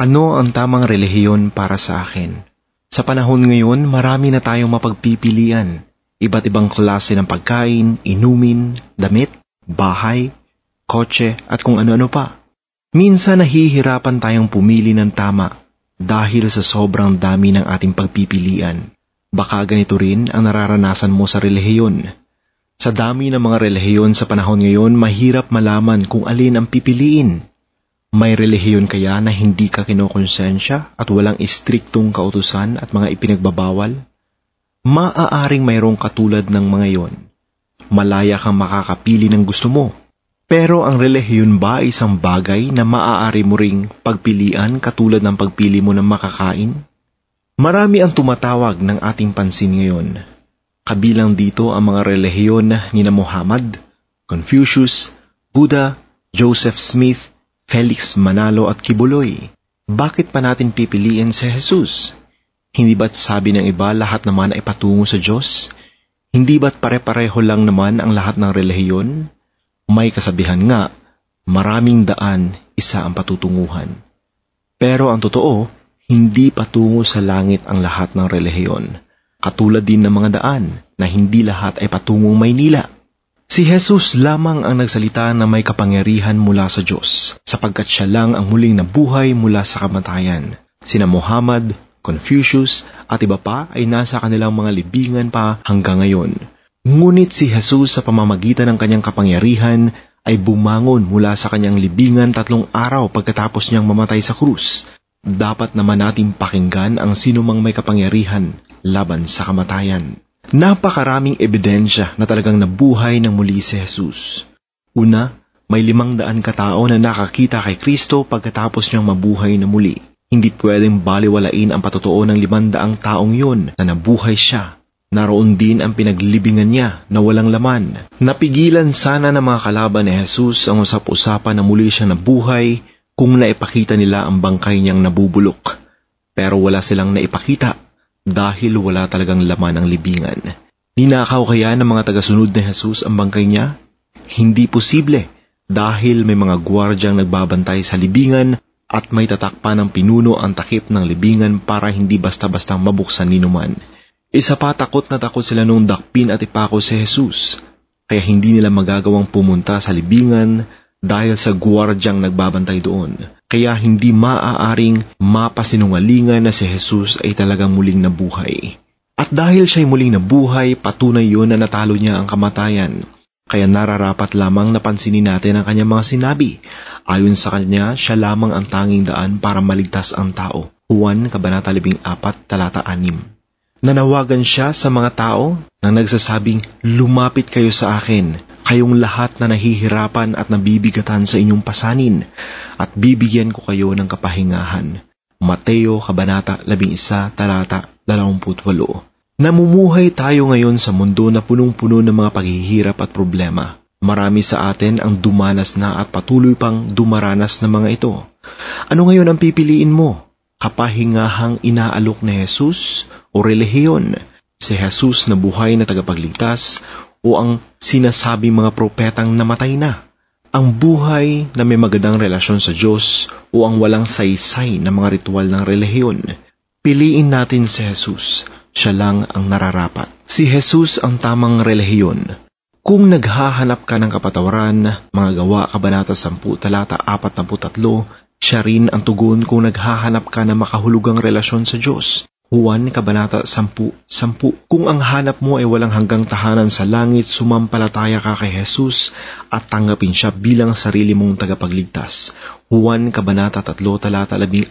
Ano ang tamang relihiyon para sa akin? Sa panahon ngayon, marami na tayong mapagpipilian. Iba't ibang klase ng pagkain, inumin, damit, bahay, kotse at kung ano-ano pa. Minsan nahihirapan tayong pumili ng tama dahil sa sobrang dami ng ating pagpipilian. Baka ganito rin ang nararanasan mo sa relihiyon. Sa dami ng mga relihiyon sa panahon ngayon, mahirap malaman kung alin ang pipiliin. May relihiyon kaya na hindi ka kinokonsensya at walang istriktong kautusan at mga ipinagbabawal? Maaaring mayroong katulad ng mga yon. Malaya kang makakapili ng gusto mo. Pero ang relihiyon ba ay isang bagay na maaari mo ring pagpilian katulad ng pagpili mo ng makakain? Marami ang tumatawag ng ating pansin ngayon. Kabilang dito ang mga relihiyon ni na Muhammad, Confucius, Buddha, Joseph Smith, Felix Manalo at Kibuloy. Bakit pa natin pipiliin si Jesus? Hindi ba't sabi ng iba lahat naman ay patungo sa Diyos? Hindi ba't pare-pareho lang naman ang lahat ng relihiyon? May kasabihan nga, maraming daan, isa ang patutunguhan. Pero ang totoo, hindi patungo sa langit ang lahat ng relihiyon. Katulad din ng mga daan na hindi lahat ay patungong Maynila. Si Jesus lamang ang nagsalita na may kapangyarihan mula sa Diyos, sapagkat siya lang ang muling nabuhay mula sa kamatayan. Sina Muhammad, Confucius at iba pa ay nasa kanilang mga libingan pa hanggang ngayon. Ngunit si Jesus sa pamamagitan ng kanyang kapangyarihan ay bumangon mula sa kanyang libingan tatlong araw pagkatapos niyang mamatay sa krus. Dapat naman nating pakinggan ang sinumang may kapangyarihan laban sa kamatayan. Napakaraming ebidensya na talagang nabuhay ng muli si Jesus. Una, may limang daan katao na nakakita kay Kristo pagkatapos niyang mabuhay na muli. Hindi pwedeng baliwalain ang patotoo ng limandaang taong yun na nabuhay siya. Naroon din ang pinaglibingan niya na walang laman. Napigilan sana ng mga kalaban ni Jesus ang usap-usapan na muli siya nabuhay kung naipakita nila ang bangkay niyang nabubulok. Pero wala silang naipakita dahil wala talagang laman ang libingan. Ninakaw kaya ng mga tagasunod ni Jesus ang bangkay niya? Hindi posible dahil may mga gwardyang nagbabantay sa libingan at may tatakpan ng pinuno ang takip ng libingan para hindi basta-bastang mabuksan ninuman. Isa pa takot na takot sila nung dakpin at ipako si Jesus, kaya hindi nila magagawang pumunta sa libingan dahil sa gwardyang nagbabantay doon. Kaya hindi maaaring mapasinungalingan na si Jesus ay talagang muling nabuhay. At dahil siya'y muling nabuhay, patunay yon na natalo niya ang kamatayan. Kaya nararapat lamang napansinin natin ang kanyang mga sinabi. Ayon sa kanya, siya lamang ang tanging daan para maligtas ang tao. Juan, Kabanata 14, Talata 6. Nanawagan siya sa mga tao nang nagsasabing, Lumapit kayo sa akin, kayong lahat na nahihirapan at nabibigatan sa inyong pasanin, at bibigyan ko kayo ng kapahingahan. Mateo, Kabanata 11, Talata 28. Namumuhay tayo ngayon sa mundo na punong-puno ng mga paghihirap at problema. Marami sa atin ang dumanas na at patuloy pang dumaranas ng mga ito. Ano ngayon ang pipiliin mo? Kapahingahang inaalok ni Jesus o relihiyon? Si Jesus na buhay na tagapagligtas o ang sinasabing mga propetang namatay na? Ang buhay na may magandang relasyon sa Diyos o ang walang saysay na mga ritual ng relihiyon? Piliin natin si Jesus siya lang ang nararapat. Si Jesus ang tamang relihiyon. Kung naghahanap ka ng kapatawaran, mga gawa kabanata 10 talata 43, siya rin ang tugon kung naghahanap ka ng makahulugang relasyon sa Diyos. Juan, Kabanata 10, 10. Kung ang hanap mo ay walang hanggang tahanan sa langit, sumampalataya ka kay Jesus at tanggapin siya bilang sarili mong tagapagligtas. Juan, Kabanata 3, Talata 16.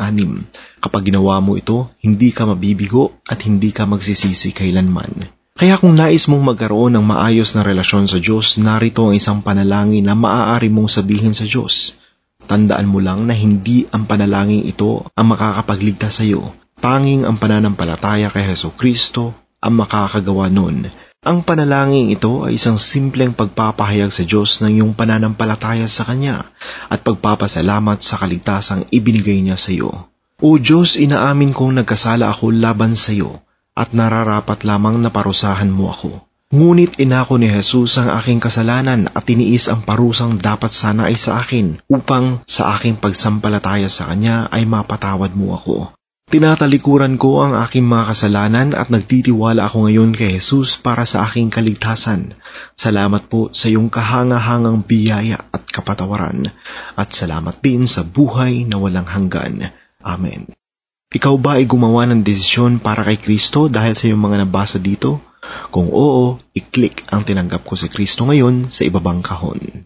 Kapag ginawa mo ito, hindi ka mabibigo at hindi ka magsisisi kailanman. Kaya kung nais mong magkaroon ng maayos na relasyon sa Diyos, narito ang isang panalangin na maaari mong sabihin sa Diyos. Tandaan mo lang na hindi ang panalangin ito ang makakapagligtas sa iyo Tanging ang pananampalataya kay Heso Kristo ang makakagawa nun. Ang panalangin ito ay isang simpleng pagpapahayag sa Diyos ng iyong pananampalataya sa Kanya at pagpapasalamat sa kaligtasang ibinigay niya sa iyo. O Diyos, inaamin kong nagkasala ako laban sa iyo at nararapat lamang na parusahan mo ako. Ngunit inako ni Jesus ang aking kasalanan at tiniis ang parusang dapat sana ay sa akin upang sa aking pagsampalataya sa Kanya ay mapatawad mo ako. Tinatalikuran ko ang aking mga kasalanan at nagtitiwala ako ngayon kay Jesus para sa aking kaligtasan. Salamat po sa iyong kahangahangang biyaya at kapatawaran at salamat din sa buhay na walang hanggan. Amen. Ikaw ba ay gumawa ng desisyon para kay Kristo dahil sa iyong mga nabasa dito? Kung oo, i-click ang tinanggap ko si Kristo ngayon sa ibabang kahon.